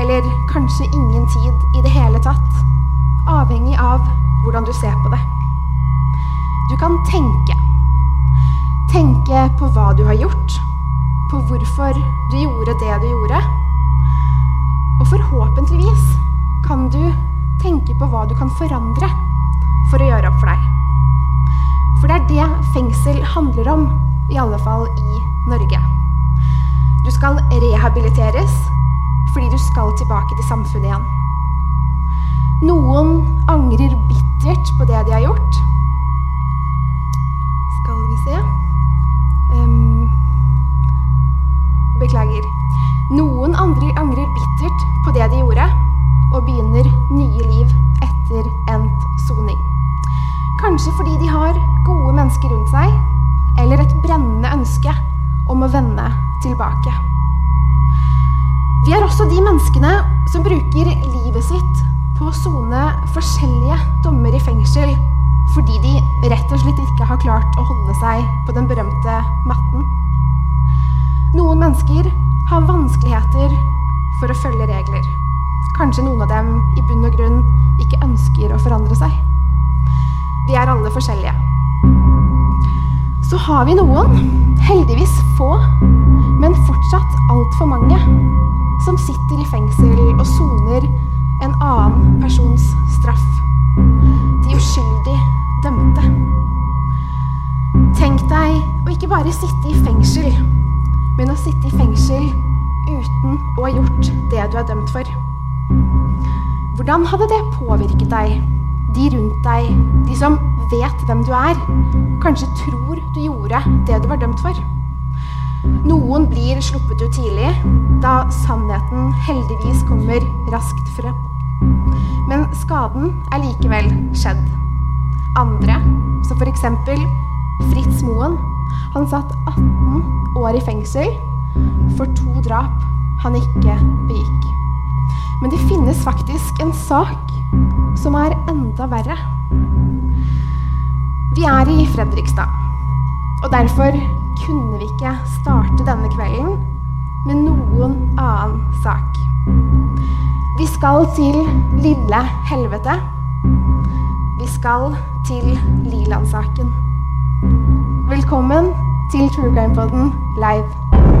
Eller kanskje ingen tid i det hele tatt. Avhengig av hvordan du ser på det. Du kan tenke. Tenke på hva du har gjort. På hvorfor du gjorde det du gjorde. Og forhåpentligvis kan du tenke på hva du kan forandre for å gjøre opp for deg. For det er det fengsel handler om, i alle fall i Norge. Du skal rehabiliteres fordi du skal tilbake til samfunnet igjen. Noen angrer bittert på det de har gjort. Skal vi se um, Beklager. Noen andre angrer bittert på det de gjorde, og begynner nye liv etter endt soning. Kanskje fordi de har gode mennesker rundt seg, eller et brennende ønske om å vende tilbake. Vi er også de menneskene som bruker livet sitt på å sone forskjellige dommer i fengsel fordi de rett og slett ikke har klart å holde seg på den berømte matten. Noen mennesker har vanskeligheter for å følge regler. Kanskje noen av dem i bunn og grunn ikke ønsker å forandre seg. Vi er alle forskjellige. Så har vi noen, heldigvis få, men fortsatt altfor mange, som sitter i fengsel og soner en annen persons straff. De uskyldig dømte. Tenk deg å ikke bare sitte i fengsel, men å sitte i fengsel uten å ha gjort det du er dømt for. Hvordan hadde det påvirket deg, de rundt deg, de som vet hvem du er, kanskje tror du gjorde det du var dømt for? Noen blir sluppet ut tidlig, da sannheten heldigvis kommer raskt frem. Men skaden er likevel skjedd. Andre, som f.eks. Fritz Moen, han satt 18 år i fengsel for to drap han ikke begikk. Men det finnes faktisk en sak som er enda verre. Vi er i Fredrikstad, og derfor kunne vi ikke starte denne kvelden med noen annen sak. Vi skal til lille helvete. Vi skal til Liland-saken. Velkommen til True Crime Podden live.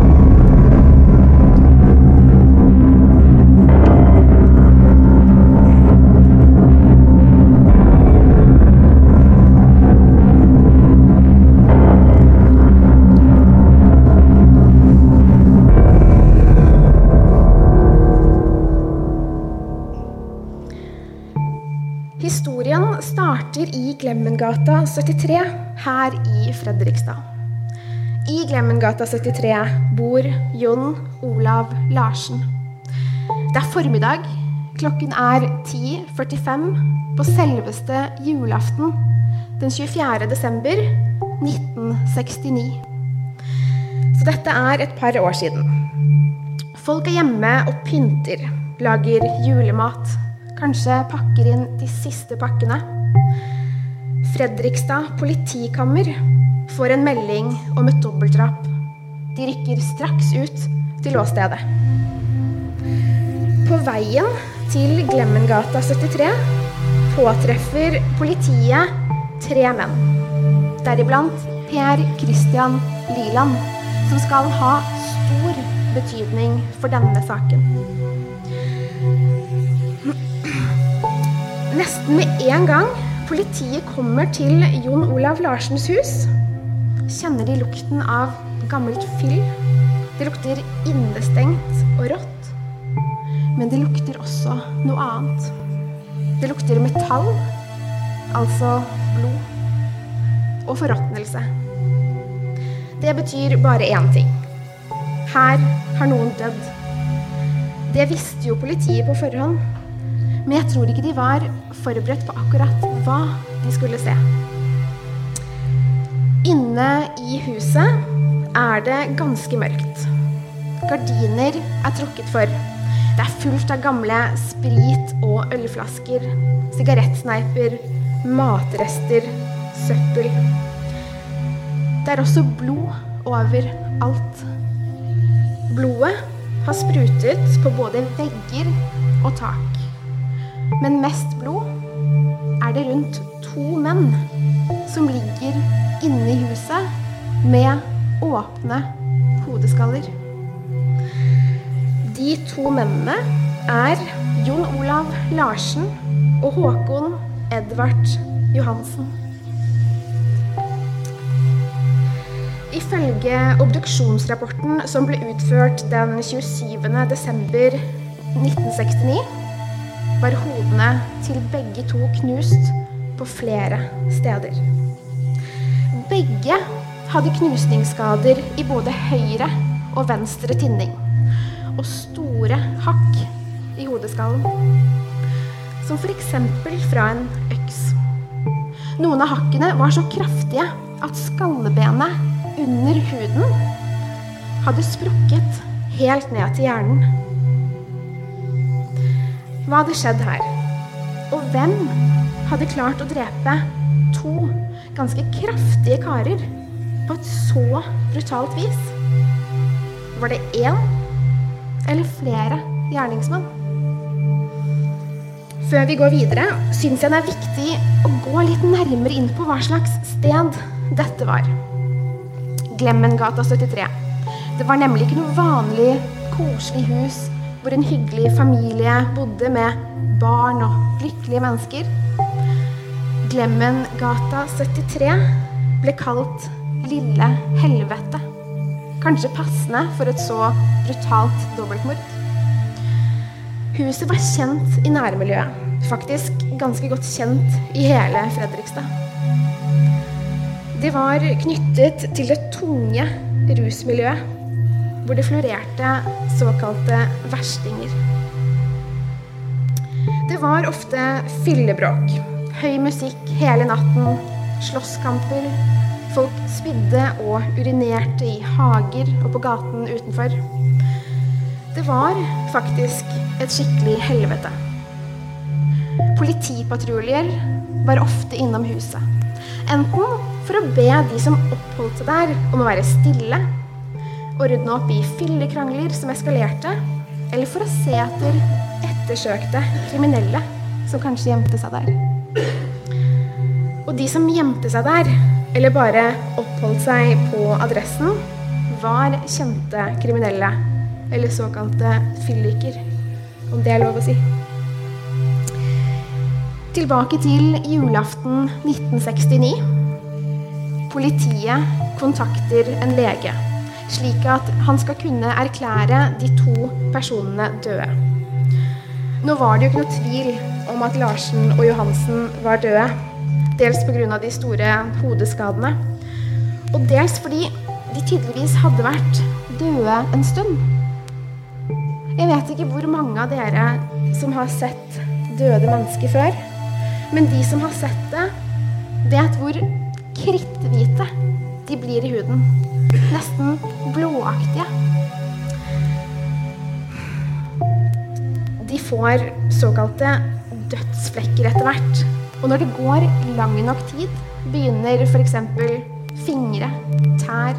Glemmengata 73 her i Fredrikstad. I Glemmengata 73 bor Jon Olav Larsen. Det er formiddag. Klokken er 10.45 på selveste julaften den 24. desember 1969. Så dette er et par år siden. Folk er hjemme og pynter, lager julemat, kanskje pakker inn de siste pakkene. Fredrikstad politikammer får en melding om et dobbeltdrap. De rykker straks ut til åstedet. På veien til Glemmengata 73 påtreffer politiet tre menn. Deriblant Per Christian Liland, som skal ha stor betydning for denne saken. Nesten med en gang politiet kommer til Jon Olav Larsens hus, kjenner de lukten av gammelt fyll. Det lukter innestengt og rått. Men det lukter også noe annet. Det lukter metall, altså blod, og forråtnelse. Det betyr bare én ting. Her har noen dødd. Det visste jo politiet på forhånd. Men jeg tror ikke de var forberedt på akkurat hva de skulle se. Inne i huset er det ganske mørkt. Gardiner er trukket for. Det er fullt av gamle sprit- og ølflasker, sigarettsneiper, matrester, søppel. Det er også blod overalt. Blodet har sprutet på både vegger og tak. Men mest blod er det rundt to menn som ligger inne i huset med åpne hodeskaller. De to mennene er Jon Olav Larsen og Håkon Edvard Johansen. Ifølge obduksjonsrapporten som ble utført den 27. desember 1969, var hodene til begge to knust på flere steder. Begge hadde knusningsskader i både høyre og venstre tinning, og store hakk i hodeskallen. Som f.eks. fra en øks. Noen av hakkene var så kraftige at skallebenet under huden hadde sprukket helt ned til hjernen. Hva hadde skjedd her? Og hvem hadde klart å drepe to ganske kraftige karer på et så brutalt vis? Var det én eller flere gjerningsmenn? Før vi går videre, syns jeg det er viktig å gå litt nærmere inn på hva slags sted dette var. Glemmengata 73. Det var nemlig ikke noe vanlig, koselig hus hvor en hyggelig familie bodde med barn og lykkelige mennesker. Glemmengata 73 ble kalt Lille helvete. Kanskje passende for et så brutalt dobbeltmord. Huset var kjent i nærmiljøet. Faktisk ganske godt kjent i hele Fredrikstad. Det var knyttet til det tunge rusmiljøet, hvor det florerte såkalte verstinger. Det var ofte fyllebråk, høy musikk hele natten, slåsskamper. Folk spydde og urinerte i hager og på gaten utenfor. Det var faktisk et skikkelig helvete. Politipatruljer var ofte innom huset. Enten for å be de som oppholdt seg der, om å være stille, ordne opp i fyllekrangler som eskalerte, eller for å se etter ettersøkte kriminelle som kanskje gjemte seg der. Og de som gjemte seg der, eller bare oppholdt seg på adressen, var kjente kriminelle, eller såkalte fylliker, om det er lov å si. Tilbake til julaften 1969. Politiet kontakter en lege, slik at han skal kunne erklære de to personene døde. Nå var det jo ikke noe tvil om at Larsen og Johansen var døde. Dels pga. de store hodeskadene, og dels fordi de tydeligvis hadde vært døde en stund. Jeg vet ikke hvor mange av dere som har sett døde mennesker før, men de som har sett det, vet hvor kritthvite de blir i huden. Nesten blåaktige. de får såkalte dødsflekker etter hvert. Og når det går lang nok tid, begynner f.eks. fingre, tær,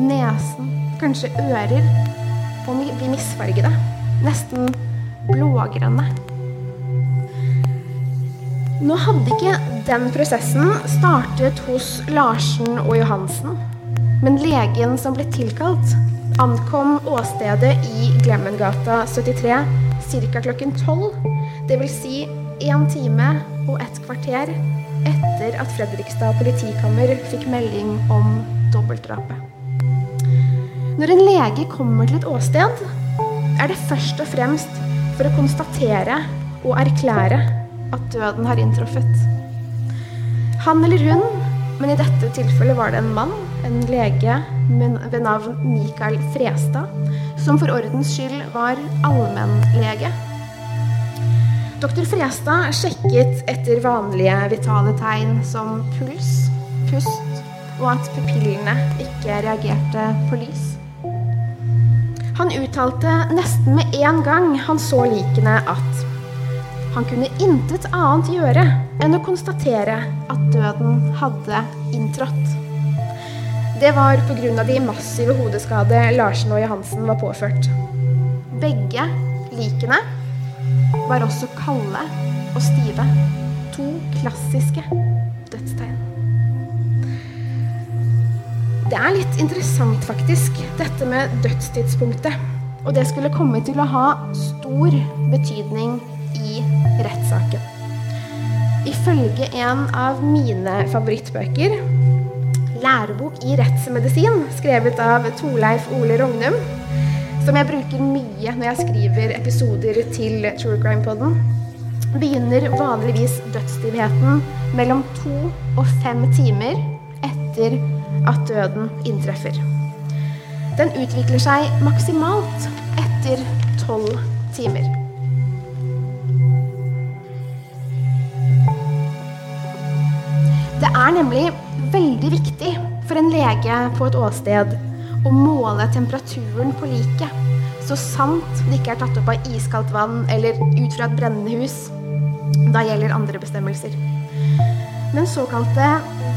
nesen, kanskje ører å bli misfargede. Nesten blågrønne. Nå hadde ikke den prosessen startet hos Larsen og Johansen. Men legen som ble tilkalt, ankom åstedet i Glemmengata 73 ca. klokken 12. Dvs. Si én time og et kvarter etter at Fredrikstad politikammer fikk melding om dobbeltdrapet. Når en lege kommer til et åsted, er det først og fremst for å konstatere og erklære at døden har inntruffet. Han eller hun, men i dette tilfellet var det en mann, en lege ved navn Mikael Frestad, som for ordens skyld var allmennlege. Doktor Frestad sjekket etter vanlige vitale tegn som puls, pust og at pupillene ikke reagerte på lys. Han uttalte nesten med en gang han så likene at han kunne intet annet gjøre enn å konstatere at døden hadde inntrådt. Det var pga. de massive hodeskade Larsen og Johansen var påført. Begge likene var også kalde og stive. To klassiske dødstegn. Det er litt interessant, faktisk, dette med dødstidspunktet. Og det skulle komme til å ha stor betydning i rettssaken. Ifølge en av mine favorittbøker, 'Lærebok i rettsmedisin', skrevet av Torleif Ole Rognum, som jeg bruker mye når jeg skriver episoder til True Crime Poden, begynner vanligvis dødsstivheten mellom to og fem timer etter at døden inntreffer. Den utvikler seg maksimalt etter tolv timer. Det er nemlig veldig viktig for en lege på et åsted å måle temperaturen på liket, så sant det ikke er tatt opp av iskaldt vann eller ut fra et brennende hus. Da gjelder andre bestemmelser. Men såkalte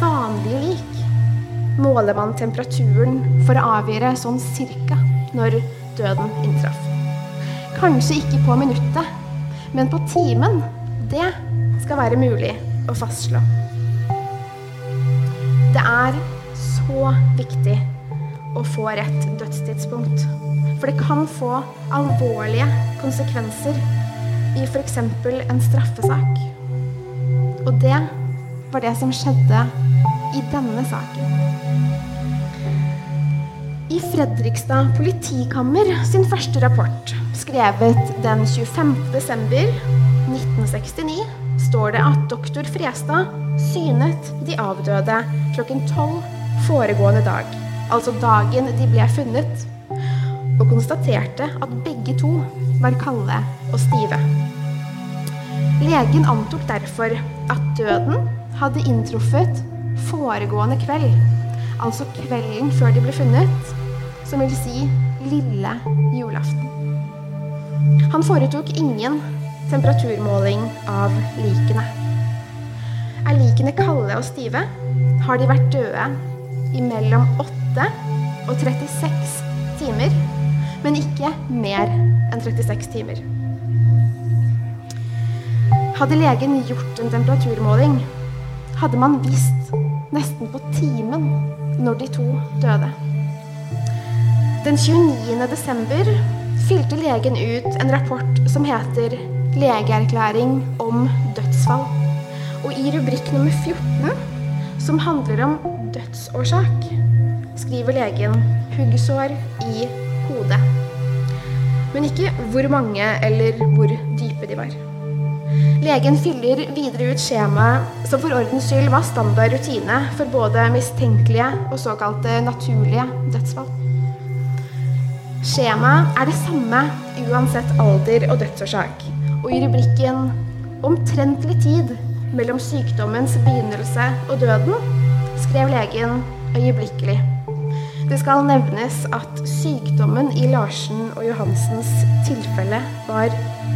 vanlige lik måler man temperaturen for å avgjøre sånn cirka når døden inntraff. Kanskje ikke på minuttet, men på timen. Det skal være mulig å fastslå. Det er så viktig å få rett dødstidspunkt. For det kan få alvorlige konsekvenser i f.eks. en straffesak. Og det var det som skjedde i denne saken. I Fredrikstad politikammer sin første rapport, skrevet den 25.12.1969, står det at doktor Frestad synet de avdøde klokken tolv foregående dag, altså dagen de ble funnet, og konstaterte at begge to var kalde og stive. Legen antok derfor at døden hadde inntruffet foregående kveld, altså kvelden før de ble funnet, som vil si lille julaften. Han foretok ingen temperaturmåling av likene. Er likene kalde og stive, har de vært døde i mellom 8 og 36 timer, men ikke mer enn 36 timer. Hadde legen gjort en temperaturmåling, hadde man visst nesten på timen når de to døde. Den 29. desember fylte legen ut en rapport som heter 'Legeerklæring om dødsfall'. Og i rubrikk nummer 14, som handler om dødsårsak, skriver legen 'huggsår i hodet'. Men ikke hvor mange eller hvor dype de var. Legen fyller videre ut skjemaet som for ordens skyld var standard rutine for både mistenkelige og såkalte naturlige dødsfall. Skjemaet er det samme uansett alder og dødsårsak, og i rubrikken 'Omtrentlig tid mellom sykdommens begynnelse og døden' skrev legen øyeblikkelig Det skal nevnes at sykdommen i Larsen og Johansens tilfelle var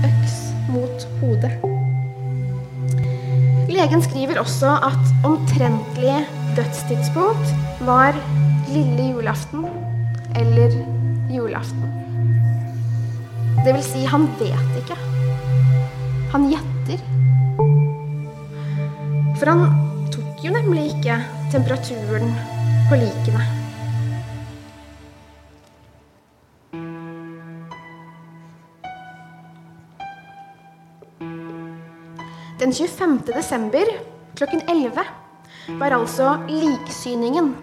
øks mot hodet. Legen skriver også at omtrentlig dødstidspunkt var lille julaften eller julaften. Det vil si, han vet ikke. Han gjetter. For han tok jo nemlig ikke temperaturen på likene. Den 25. desember klokken 11 var altså liksyningen,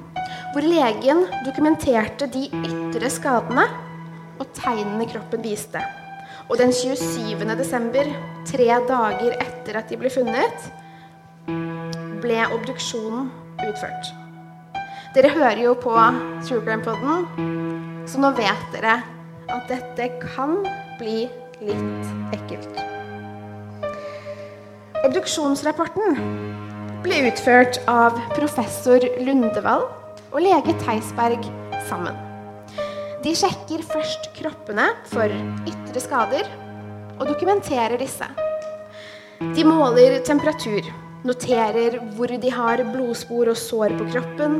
hvor legen dokumenterte de ytre skadene og tegnene kroppen viste. Og den 27. desember, tre dager etter at de ble funnet, ble obduksjonen utført. Dere hører jo på True Crime Poden, så nå vet dere at dette kan bli litt ekkelt. Obduksjonsrapporten ble utført av professor Lundevall og lege Theisberg sammen. De sjekker først kroppene for ytre skader og dokumenterer disse. De måler temperatur, noterer hvor de har blodspor og sår på kroppen,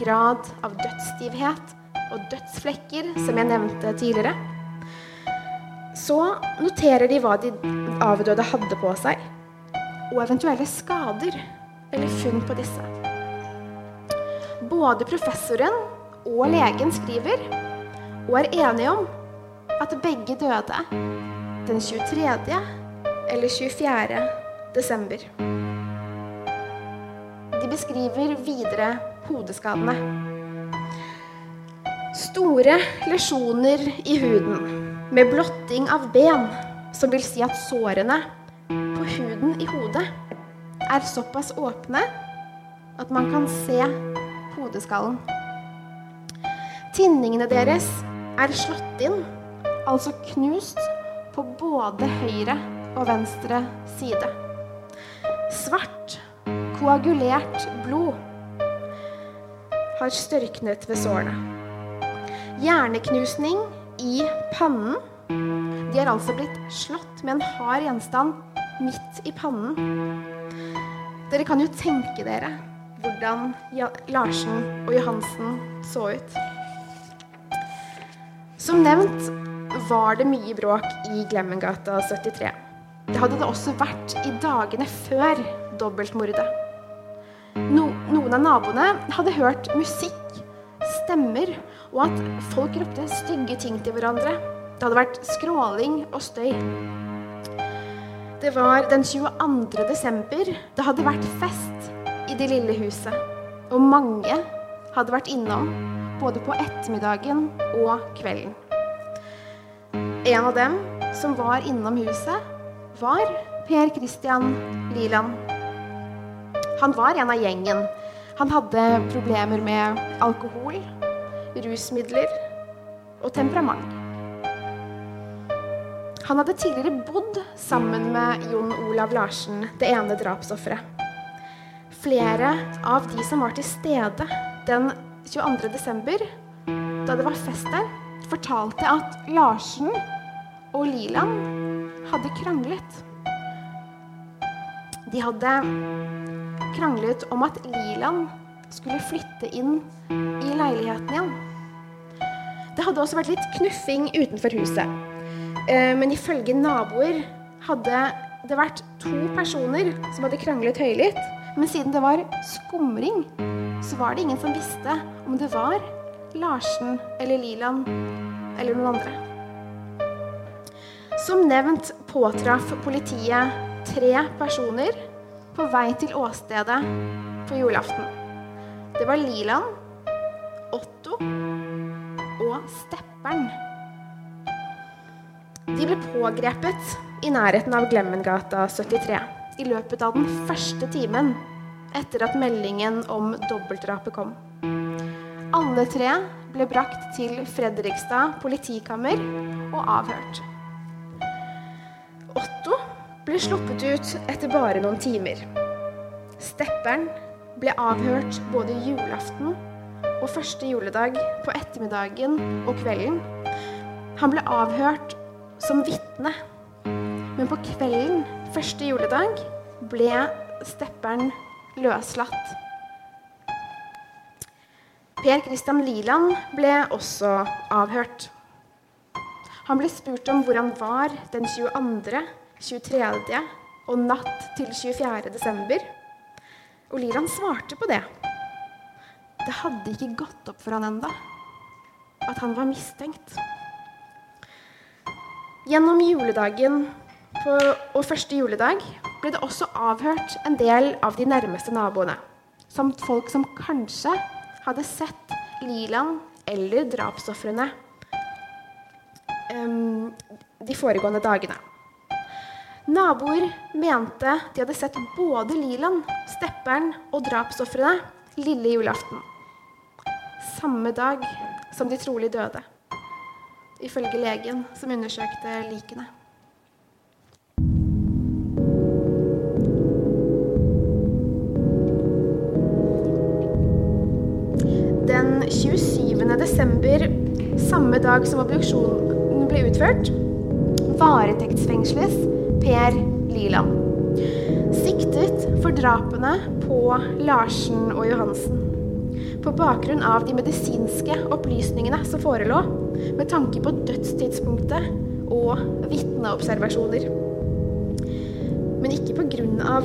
grad av dødsstivhet og dødsflekker, som jeg nevnte tidligere. Så noterer de hva de avdøde hadde på seg, og eventuelle skader eller funn på disse. Både professoren og legen skriver og er enige om at begge døde den 23. eller 24. desember. De beskriver videre hodeskadene. Store lesjoner i huden med blotting av ben, som vil si at sårene på huden i hodet er såpass åpne at man kan se hodeskallen. Tinningene deres er slått inn, altså knust, på både høyre og venstre side. Svart, koagulert blod har størknet ved sårene. Hjerneknusning i pannen. De er altså blitt slått med en hard gjenstand midt i pannen. Dere kan jo tenke dere hvordan Larsen og Johansen så ut. Som nevnt var det mye bråk i Glemmengata 73. Det hadde det også vært i dagene før dobbeltmordet. No, noen av naboene hadde hørt musikk, stemmer, og at folk ropte stygge ting til hverandre. Det hadde vært skråling og støy. Det var den 22. desember. Det hadde vært fest i det lille huset. Og mange hadde vært innom både på ettermiddagen og kvelden. En av dem som var innom huset, var Per Christian Liland. Han var en av gjengen. Han hadde problemer med alkohol, rusmidler og temperament. Han hadde tidligere bodd sammen med Jon Olav Larsen, det ene drapsofferet. Flere av de som var til stede den 22. desember, da det var fest der, fortalte at Larsen og Liland hadde kranglet. De hadde kranglet om at Liland skulle flytte inn i leiligheten igjen. Det hadde også vært litt knuffing utenfor huset. Men ifølge naboer hadde det vært to personer som hadde kranglet høylytt. Men siden det var skumring, så var det ingen som visste om det var Larsen eller Liland eller noen andre. Som nevnt påtraff politiet tre personer på vei til åstedet på julaften. Det var Liland, Otto og Stepperen. De ble pågrepet i nærheten av Glemmengata 73 i løpet av den første timen etter at meldingen om dobbeltdrapet kom. Alle tre ble brakt til Fredrikstad politikammer og avhørt. Otto ble sluppet ut etter bare noen timer. Stepperen ble avhørt både julaften og første juledag på ettermiddagen og kvelden. Han ble avhørt som vitne, men på kvelden første juledag ble stepperen løslatt. Per Christian Liland ble også avhørt. Han ble spurt om hvor han var den 22., 23. og natt til 24. desember. Og Liland svarte på det. Det hadde ikke gått opp for han enda at han var mistenkt. Gjennom juledagen på, og første juledag ble det også avhørt en del av de nærmeste naboene. Samt folk som kanskje hadde sett Liland eller drapsofrene de foregående dagene. Naboer mente de hadde sett både Liland, stepperen og drapsofrene lille julaften. Samme dag som de trolig døde, ifølge legen som undersøkte likene. Den 27. desember, samme dag som obduksjonen ble utført, varetektsfengsles Per Liland. Siktet for drapene på Larsen og Johansen. På bakgrunn av de medisinske opplysningene som forelå, med tanke på dødstidspunktet og vitneobservasjoner. Men ikke pga.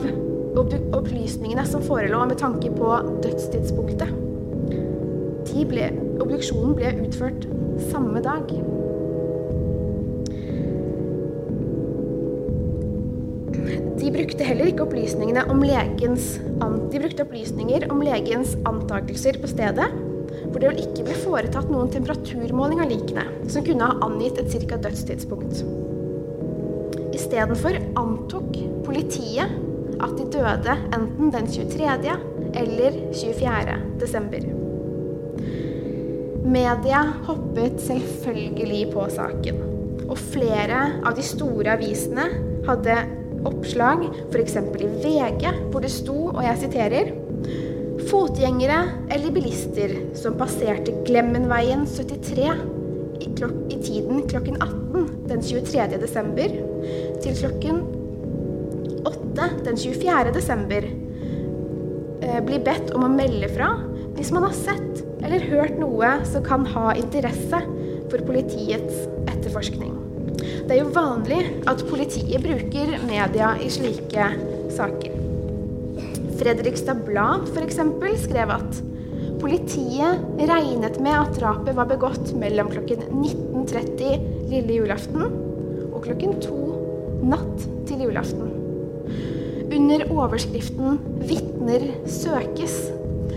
opplysningene som forelå med tanke på dødstidspunktet. Ble, obduksjonen ble utført samme dag. De brukte heller ikke opplysningene om legens De brukte opplysninger om legens antakelser på stedet, hvor det ikke ble foretatt noen temperaturmåling av likene, som kunne ha angitt et ca. dødstidspunkt. Istedenfor antok politiet at de døde enten den 23. eller 24. desember. Media hoppet selvfølgelig på saken, og flere av de store avisene hadde oppslag, f.eks. i VG, hvor det sto, og jeg siterer Fotgjengere eller bilister som passerte Glemmenveien 73 i, i tiden klokken 18 den 23. desember til klokken 8 den 24. desember eh, blir bedt om å melde fra hvis man har sett eller hørt noe som kan ha interesse for politiets etterforskning. Det er jo vanlig at politiet bruker media i slike saker. Fredrikstad Blad f.eks. skrev at politiet regnet med at drapet var begått mellom klokken 19.30 lille julaften og klokken 2 natt til julaften. Under overskriften 'Vitner søkes'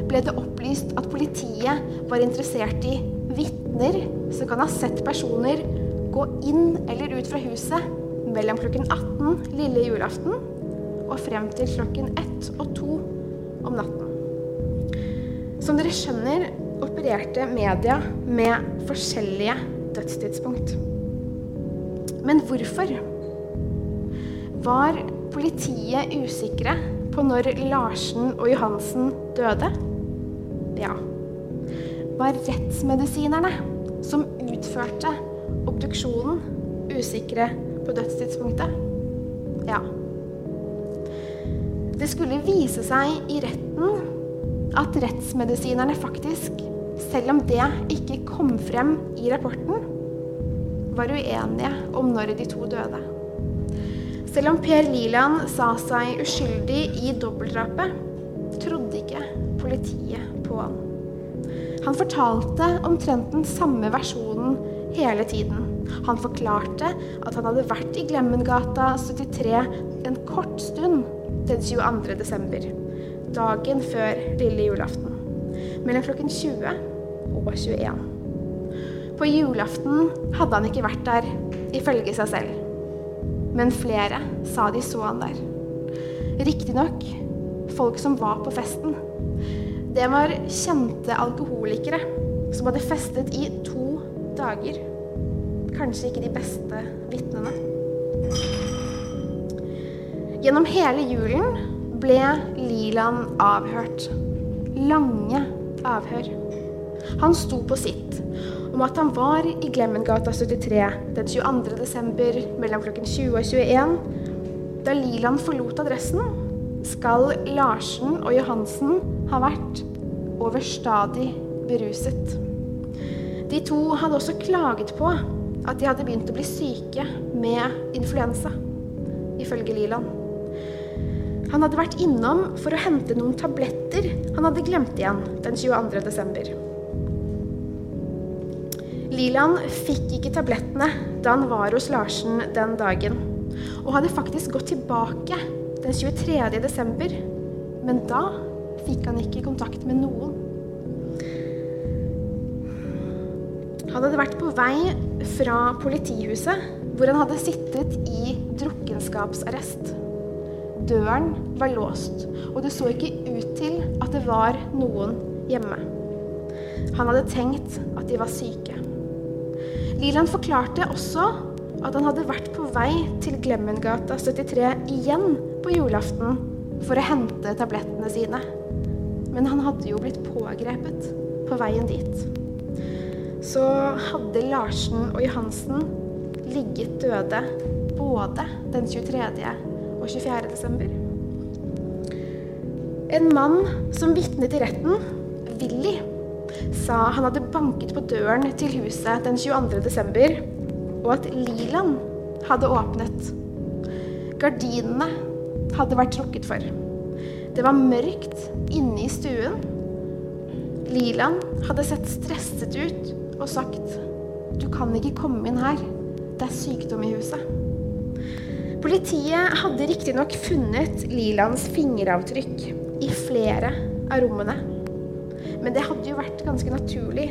ble det opplyst at politiet var interessert i vitner som kan ha sett personer gå inn eller ut fra huset mellom klokken 18 lille julaften og frem til klokken 1 og 2 om natten. Som dere skjønner, opererte media med forskjellige dødstidspunkt. Men hvorfor? Var politiet usikre på når Larsen og Johansen døde? Ja. Var rettsmedisinerne som utførte obduksjonen usikre på dødstidspunktet? Ja. Det skulle vise seg i retten at rettsmedisinerne faktisk, selv om det ikke kom frem i rapporten, var uenige om når de to døde. Selv om Per Liland sa seg uskyldig i dobbeltdrapet, trodde ikke politiet på han. Han fortalte omtrent den samme versjonen hele tiden. Han forklarte at han hadde vært i Glemmengata 73 en kort stund den 22. desember, dagen før lille julaften, mellom klokken 20 og 21. På julaften hadde han ikke vært der, ifølge seg selv. Men flere sa de så han der. Riktignok folk som var på festen. Det var kjente alkoholikere som hadde festet i to dager. Kanskje ikke de beste vitnene. Gjennom hele julen ble Liland avhørt. Lange avhør. Han sto på sitt om at han var i Glemmengata 73 den 22. desember mellom klokken 20 og 21. Da Liland forlot adressen, skal Larsen og Johansen ha vært overstadig beruset. De to hadde også klaget på at de hadde begynt å bli syke med influensa, ifølge Liland. Han hadde vært innom for å hente noen tabletter han hadde glemt igjen den 22. desember. Liland fikk ikke tablettene da han var hos Larsen den dagen, og hadde faktisk gått tilbake den 23. desember, men da fikk han ikke kontakt med noen. Han hadde vært på vei fra politihuset, hvor han hadde sittet i drukkenskapsarrest. Døren var låst, og det så ikke ut til at det var noen hjemme. Han hadde tenkt at de var syke. Liland forklarte også at han hadde vært på vei til Glemmengata 73 igjen på julaften for å hente tablettene sine. Men han hadde jo blitt pågrepet på veien dit. Så hadde Larsen og Johansen ligget døde både den 23. og 24. desember. En mann som vitnet i retten, Willy, sa han hadde banket på døren til huset den 22. desember, og at Liland hadde åpnet. Gardinene hadde vært trukket for. Det var mørkt inne i stuen. Liland hadde sett stresset ut og sagt 'Du kan ikke komme inn her. Det er sykdom i huset'. Politiet hadde riktignok funnet Lilands fingeravtrykk i flere av rommene. Men det hadde jo vært ganske naturlig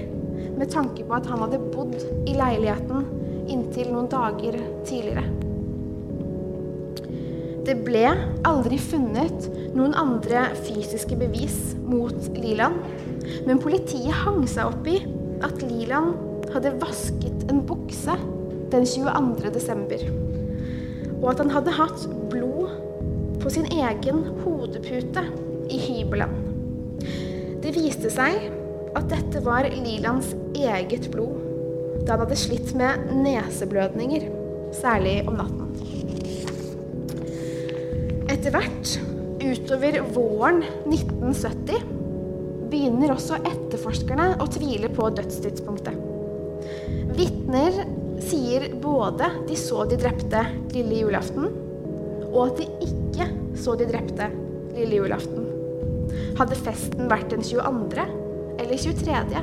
med tanke på at han hadde bodd i leiligheten inntil noen dager tidligere. Det ble aldri funnet noen andre fysiske bevis mot Liland, men politiet hang seg opp i at Liland hadde vasket en bukse den 22. desember, og at han hadde hatt blod på sin egen hodepute i hybelen. Det viste seg at dette var Lilands eget blod, da han hadde slitt med neseblødninger, særlig om natten. Etter hvert, utover våren 1970, begynner også etterforskerne å tvile på dødstidspunktet. Vitner sier både de så de drepte lille julaften, og at de ikke så de drepte lille julaften. Hadde festen vært den 22. eller 23.?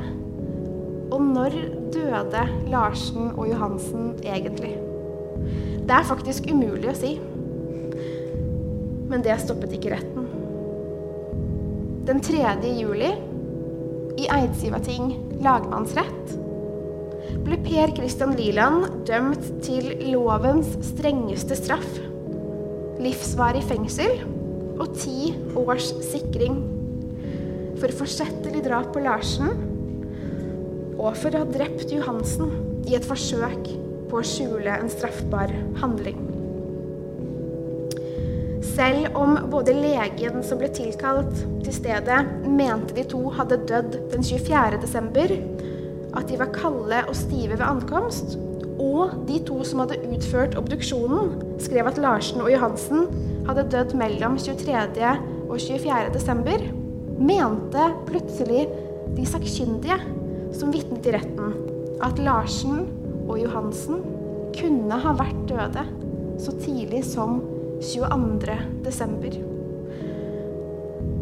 Og når døde Larsen og Johansen egentlig? Det er faktisk umulig å si. Men det stoppet ikke retten. Den 3. juli, i Eidsivating lagmannsrett, ble Per Christian Liland dømt til lovens strengeste straff. Livsvarig fengsel og ti års sikring for forsettlig drap på Larsen og for å ha drept Johansen i et forsøk på å skjule en straffbar handling. Selv om både legen som ble tilkalt til stedet, mente de to hadde dødd den 24. desember, at de var kalde og stive ved ankomst, og de to som hadde utført obduksjonen, skrev at Larsen og Johansen hadde dødd mellom 23. og 24. desember, mente plutselig de sakkyndige som vitnet i retten, at Larsen og Johansen kunne ha vært døde så tidlig som 22. desember.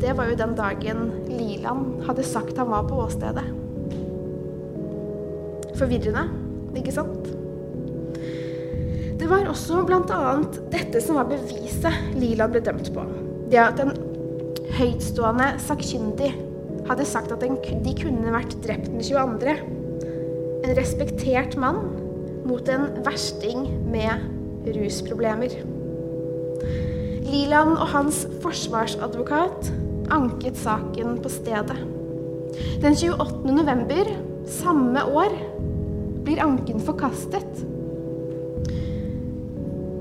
Det var jo den dagen Liland hadde sagt han var på åstedet. Forvirrende, ikke sant? Det var også bl.a. dette som var beviset Liland ble dømt på. Det at en høytstående sakkyndig hadde sagt at de kunne vært drept den 22. En respektert mann mot en versting med rusproblemer. Liland og hans forsvarsadvokat anket saken på stedet. Den 28. november samme år blir anken forkastet.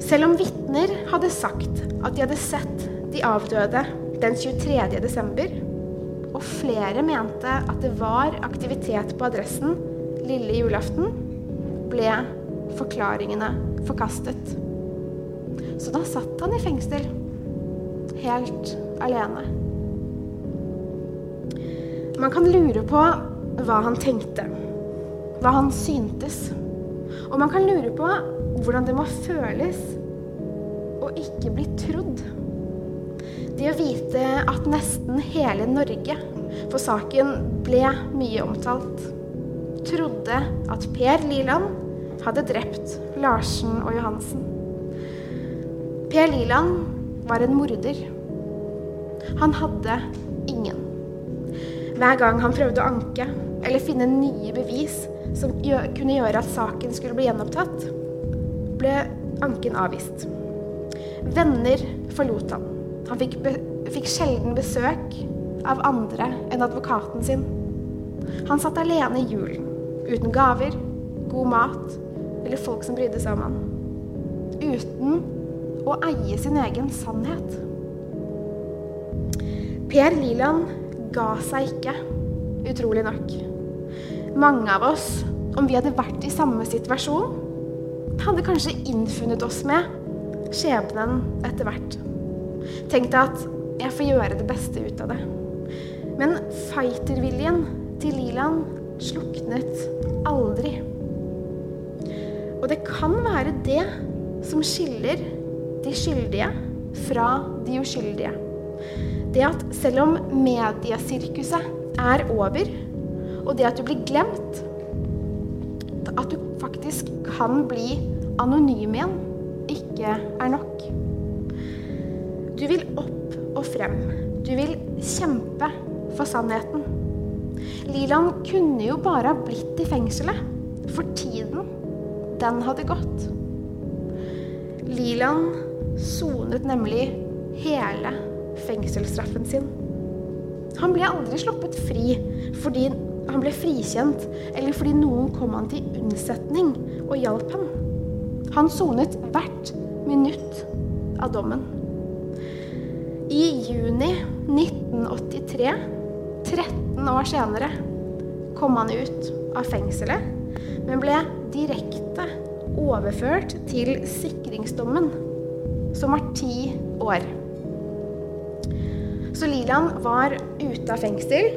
Selv om vitner hadde sagt at de hadde sett de avdøde den 23. desember, og flere mente at det var aktivitet på adressen lille julaften, ble forklaringene forkastet. Så da satt han i fengsel, helt alene. Man kan lure på hva han tenkte, hva han syntes. Og man kan lure på hvordan det må føles å ikke bli trodd. Det å vite at nesten hele Norge, for saken ble mye omtalt, trodde at Per Liland hadde drept Larsen og Johansen. Per Liland var en morder. Han hadde ingen. Hver gang han prøvde å anke eller finne nye bevis som kunne gjøre at saken skulle bli gjenopptatt, ble anken avvist. Venner forlot han. Han fikk, fikk sjelden besøk av andre enn advokaten sin. Han satt alene i julen, uten gaver, god mat eller folk som brydde seg om han. Uten å eie sin egen sannhet. Per Liland ga seg ikke, utrolig nok. Mange av oss, om vi hadde vært i samme situasjon, hadde kanskje innfunnet oss med skjebnen etter hvert. Tenkt at jeg får gjøre det beste ut av det. Men fighterviljen til Liland sluknet aldri. Og det kan være det som skiller de skyldige fra de uskyldige det at selv om mediesirkuset er over, og det at du blir glemt, at du faktisk kan bli anonym igjen, ikke er nok. Du vil opp og frem. Du vil kjempe for sannheten. Liland kunne jo bare ha blitt i fengselet, for tiden, den hadde gått. Liland sonet nemlig hele fengselsstraffen sin. Han ble aldri sluppet fri fordi han ble frikjent, eller fordi noen kom han til unnsetning og hjalp ham. Han sonet hvert minutt av dommen. I juni 1983, 13 år senere, kom han ut av fengselet, men ble direkte overført til sikringsdommen, som var ti år. Så Lilan var ute av fengsel,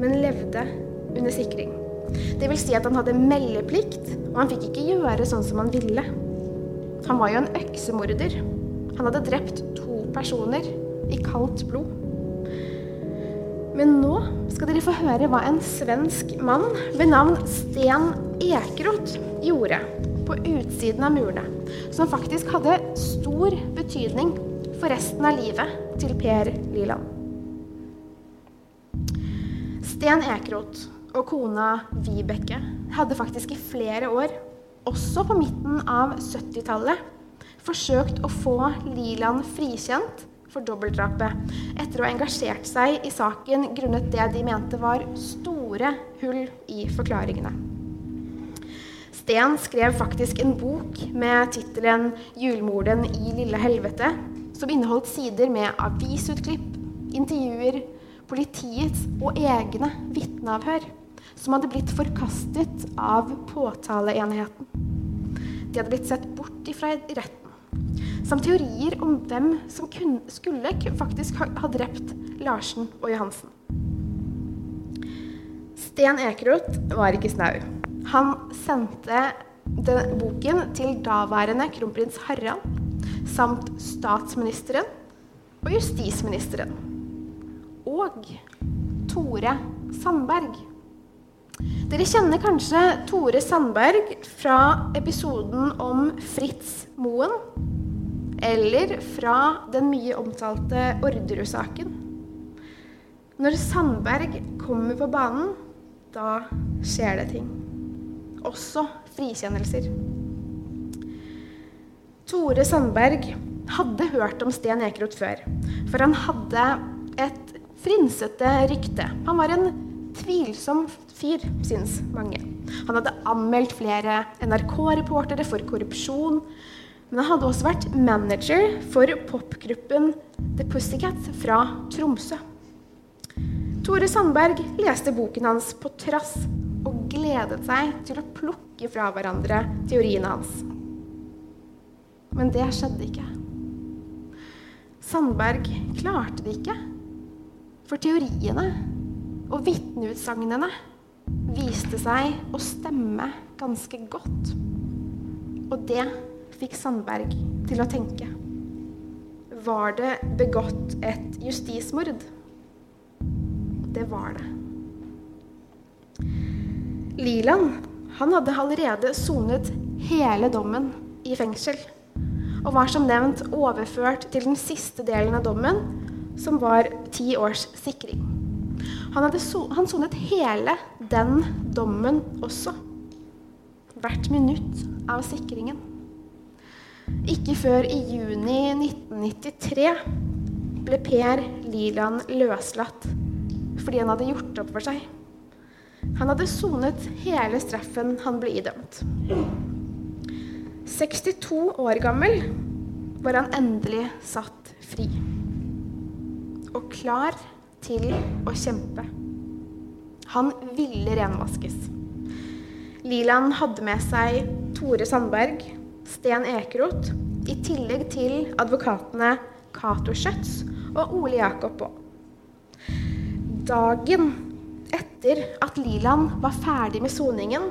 men levde under sikring. Det vil si at han hadde meldeplikt, og han fikk ikke gjøre sånn som han ville. Han var jo en øksemorder. Han hadde drept to personer i kaldt blod. Men nå skal dere få høre hva en svensk mann ved navn Sten Ekeroth gjorde på utsiden av murene, som faktisk hadde stor betydning for resten av livet til Per Liland. Sten Ekeroth og kona Vibeke hadde faktisk i flere år, også på midten av 70-tallet, forsøkt å få Liland frikjent for dobbeltdrapet etter å ha engasjert seg i saken grunnet det de mente var store hull i forklaringene. Sten skrev faktisk en bok med tittelen 'Julmorden i lille helvete', som inneholdt sider med avisutklipp, intervjuer, politiets og egne vitneavhør, som hadde blitt forkastet av påtaleenheten. De hadde blitt sett bort ifra retten. Samt teorier om hvem som kunne, skulle faktisk ha drept Larsen og Johansen. Sten Ekeroth var ikke snau. Han sendte den boken til daværende kronprins Harald samt statsministeren og justisministeren. Og Tore Sandberg. Dere kjenner kanskje Tore Sandberg fra episoden om Fritz Moen? Eller fra den mye omtalte Orderud-saken? Når Sandberg kommer på banen, da skjer det ting. Også frikjennelser. Tore Sandberg hadde hørt om Sten Ekeroth før, for han hadde et frynsete rykte. Han var en tvilsom fyr, syns mange. Han hadde anmeldt flere NRK-reportere for korrupsjon. Men han hadde også vært manager for popgruppen The Pussycat fra Tromsø. Tore Sandberg leste boken hans på trass og gledet seg til å plukke fra hverandre teoriene hans. Men det skjedde ikke. Sandberg klarte det ikke. For teoriene og vitneutsagnene viste seg å stemme ganske godt. Og det fikk Sandberg til å tenke. Var det begått et justismord? Det var det. Liland han hadde allerede sonet hele dommen i fengsel. Og var som nevnt overført til den siste delen av dommen, som var ti års sikring. Han, hadde so han sonet hele den dommen også. Hvert minutt av sikringen. Ikke før i juni 1993 ble Per Liland løslatt fordi han hadde gjort opp for seg. Han hadde sonet hele straffen han ble idømt. 62 år gammel var han endelig satt fri. Og klar til å kjempe. Han ville renvaskes. Liland hadde med seg Tore Sandberg, Sten Ekeroth, i tillegg til advokatene Cato Schjøtz og Ole Jakob Aa. Dagen etter at Liland var ferdig med soningen,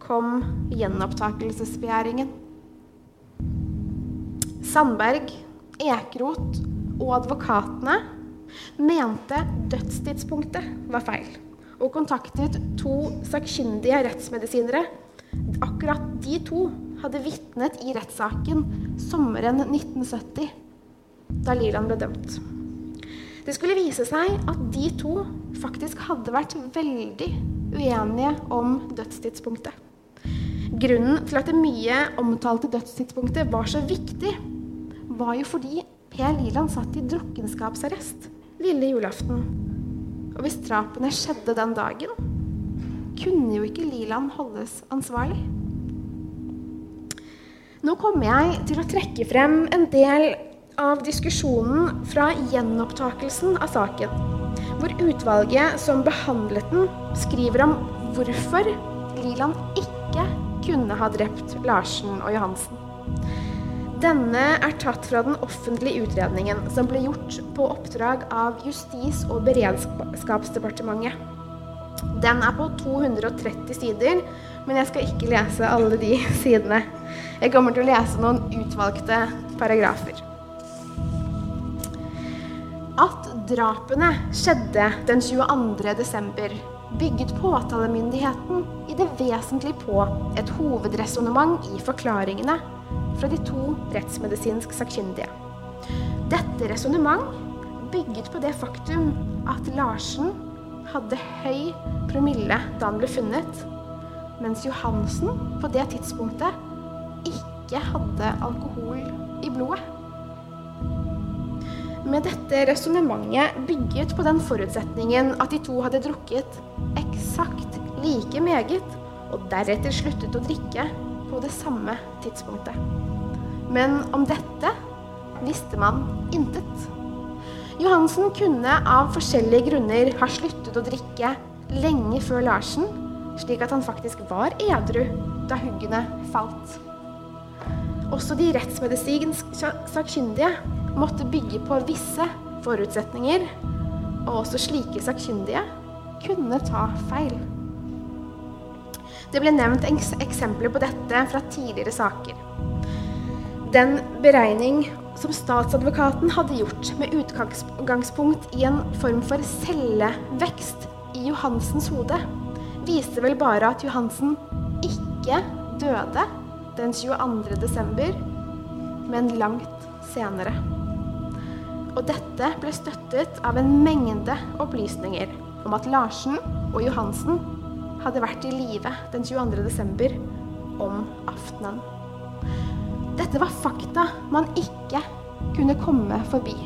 kom gjenopptakelsesbegjæringen. Sandberg, Ekeroth og advokatene mente dødstidspunktet var feil, og kontaktet to sakkyndige rettsmedisinere. Akkurat de to hadde vitnet i rettssaken sommeren 1970, da Liland ble dømt. Det skulle vise seg at de to faktisk hadde vært veldig uenige om dødstidspunktet. Grunnen til at det mye omtalte dødstidspunktet var så viktig, var jo fordi Per Liland satt i drukkenskapsarrest lille julaften. Og hvis drapene skjedde den dagen, kunne jo ikke Liland holdes ansvarlig. Nå kommer jeg til å trekke frem en del av diskusjonen fra gjenopptakelsen av saken, hvor utvalget som behandlet den, skriver om hvorfor Liland ikke kunne ha drept Larsen og Johansen. Denne er tatt fra den offentlige utredningen som ble gjort på oppdrag av Justis- og beredskapsdepartementet. Den er på 230 sider, men jeg skal ikke lese alle de sidene. Jeg kommer til å lese noen utvalgte paragrafer. Drapene skjedde den 22. desember, bygget påtalemyndigheten i det vesentlige på et hovedresonnement i forklaringene fra de to rettsmedisinsk sakkyndige. Dette resonnement bygget på det faktum at Larsen hadde høy promille da han ble funnet, mens Johansen på det tidspunktet ikke hadde alkohol i blodet. Med dette resonnementet bygget på den forutsetningen at de to hadde drukket eksakt like meget, og deretter sluttet å drikke på det samme tidspunktet. Men om dette visste man intet. Johansen kunne av forskjellige grunner ha sluttet å drikke lenge før Larsen, slik at han faktisk var edru da huggene falt. Også de rettsmedisinsk sakkyndige måtte bygge på visse forutsetninger, og også slike sakkyndige kunne ta feil. Det ble nevnt eksempler på dette fra tidligere saker. Den beregning som statsadvokaten hadde gjort med utgangspunkt i en form for cellevekst i Johansens hode, viste vel bare at Johansen ikke døde den 22. desember, men langt senere. Og dette ble støttet av en mengde opplysninger om at Larsen og Johansen hadde vært i live den 22. desember om aftenen. Dette var fakta man ikke kunne komme forbi.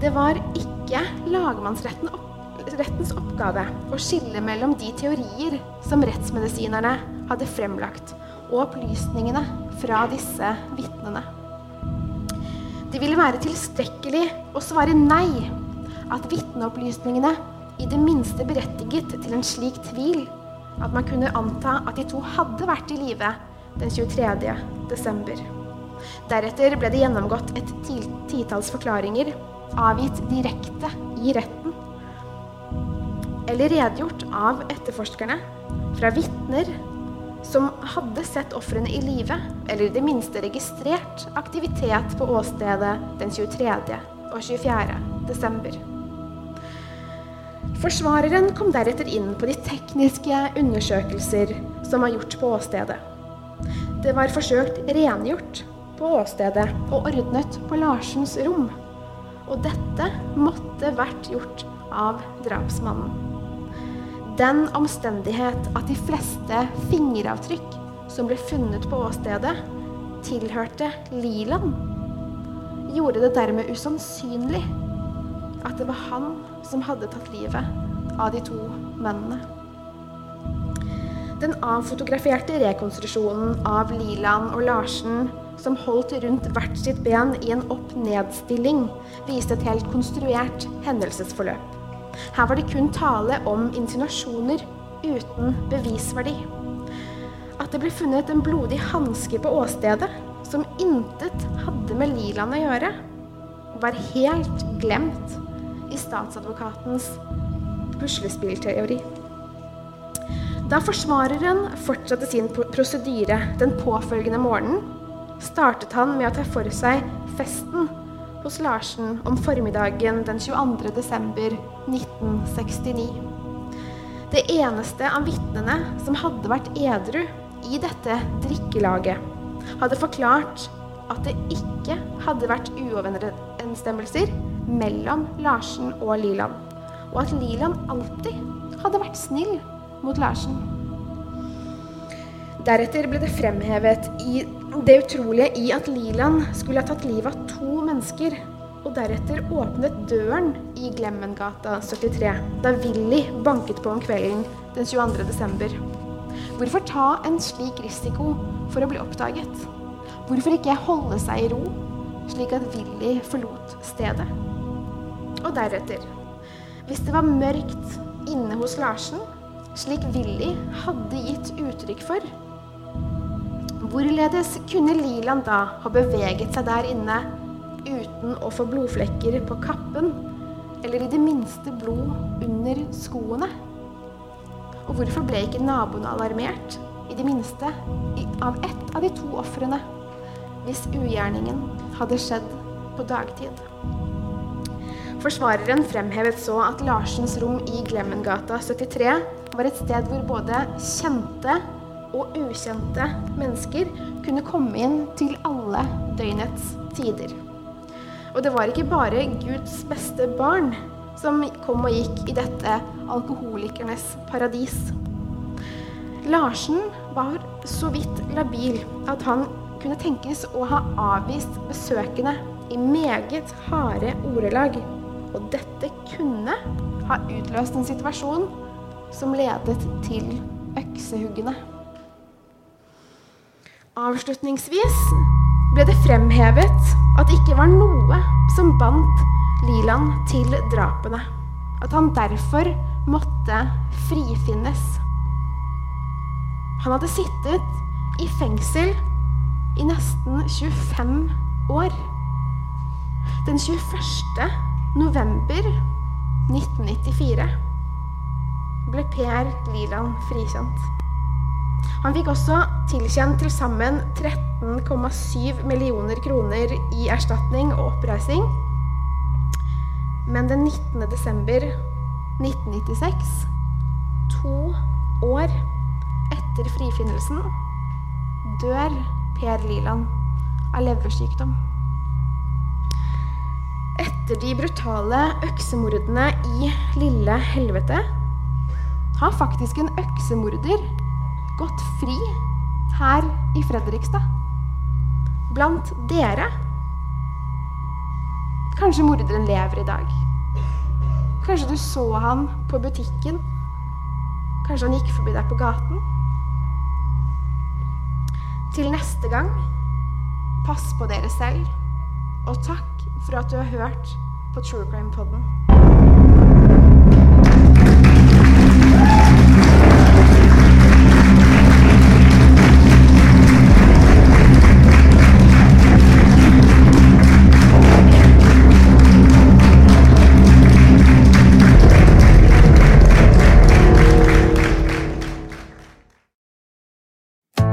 Det var ikke lagmannsrettens oppgave å skille mellom de teorier som rettsmedisinerne hadde fremlagt, og opplysningene fra disse vitnene. Det ville være tilstrekkelig å svare nei, at vitneopplysningene i det minste berettiget til en slik tvil at man kunne anta at de to hadde vært i live den 23. desember. Deretter ble det gjennomgått et titalls forklaringer, avgitt direkte i retten. Eller redegjort av etterforskerne fra vitner som hadde sett ofrene i live, eller i det minste registrert aktivitet på åstedet den 23. og 24. desember. Forsvareren kom deretter inn på de tekniske undersøkelser som var gjort på åstedet. Det var forsøkt rengjort på åstedet og ordnet på Larsens rom. Og dette måtte vært gjort av drapsmannen. Den omstendighet at de fleste fingeravtrykk som ble funnet på åstedet, tilhørte Liland, gjorde det dermed usannsynlig at det var han som hadde tatt livet av de to mennene. Den avfotograferte rekonstruksjonen av Liland og Larsen som holdt rundt hvert sitt ben i en opp-ned-stilling, viste et helt konstruert hendelsesforløp. Her var det kun tale om insinuasjoner uten bevisverdi. At det ble funnet en blodig hanske på åstedet som intet hadde med Liland å gjøre, var helt glemt i statsadvokatens puslespillteori. Da forsvareren fortsatte sin prosedyre den påfølgende morgenen, startet han med å ta for seg festen hos Larsen om formiddagen den 22. desember 1969. Det eneste av vitnene som hadde vært edru i dette drikkelaget, hadde forklart at det ikke hadde vært uoverensstemmelser mellom Larsen og Liland, og at Liland alltid hadde vært snill mot Larsen. Deretter ble det fremhevet i det utrolige i at Liland skulle ha tatt livet av mennesker, og deretter åpnet døren i Glemmengata 73 da Willy banket på om kvelden den 22. desember. Hvorfor ta en slik risiko for å bli oppdaget? Hvorfor ikke holde seg i ro, slik at Willy forlot stedet? Og deretter, hvis det var mørkt inne hos Larsen, slik Willy hadde gitt uttrykk for, Hvorledes kunne Liland da ha beveget seg der inne uten å få blodflekker på kappen, eller i det minste blod under skoene? Og hvorfor ble ikke naboene alarmert, i det minste, av ett av de to ofrene, hvis ugjerningen hadde skjedd på dagtid? Forsvareren fremhevet så at Larsens rom i Glemmengata 73 var et sted hvor både kjente og ukjente mennesker kunne komme inn til alle døgnets tider. Og det var ikke bare Guds beste barn som kom og gikk i dette alkoholikernes paradis. Larsen var så vidt labil at han kunne tenkes å ha avvist besøkende i meget harde ordelag. Og dette kunne ha utløst en situasjon som ledet til øksehuggene. Avslutningsvis ble det fremhevet at det ikke var noe som bandt Liland til drapene. At han derfor måtte frifinnes. Han hadde sittet i fengsel i nesten 25 år. Den 21. november 1994 ble Per Liland frikjent. Han fikk også tilkjent til sammen 13,7 millioner kroner i erstatning og oppreising. Men den 19. desember 1996, to år etter frifinnelsen, dør Per Liland av leversykdom. Etter de brutale øksemordene i Lille Helvete har faktisk en øksemorder gått fri her i Fredrikstad. Blant dere. Kanskje morderen lever i dag. Kanskje du så han på butikken. Kanskje han gikk forbi deg på gaten. Til neste gang, pass på dere selv, og takk for at du har hørt på True Crime Podden.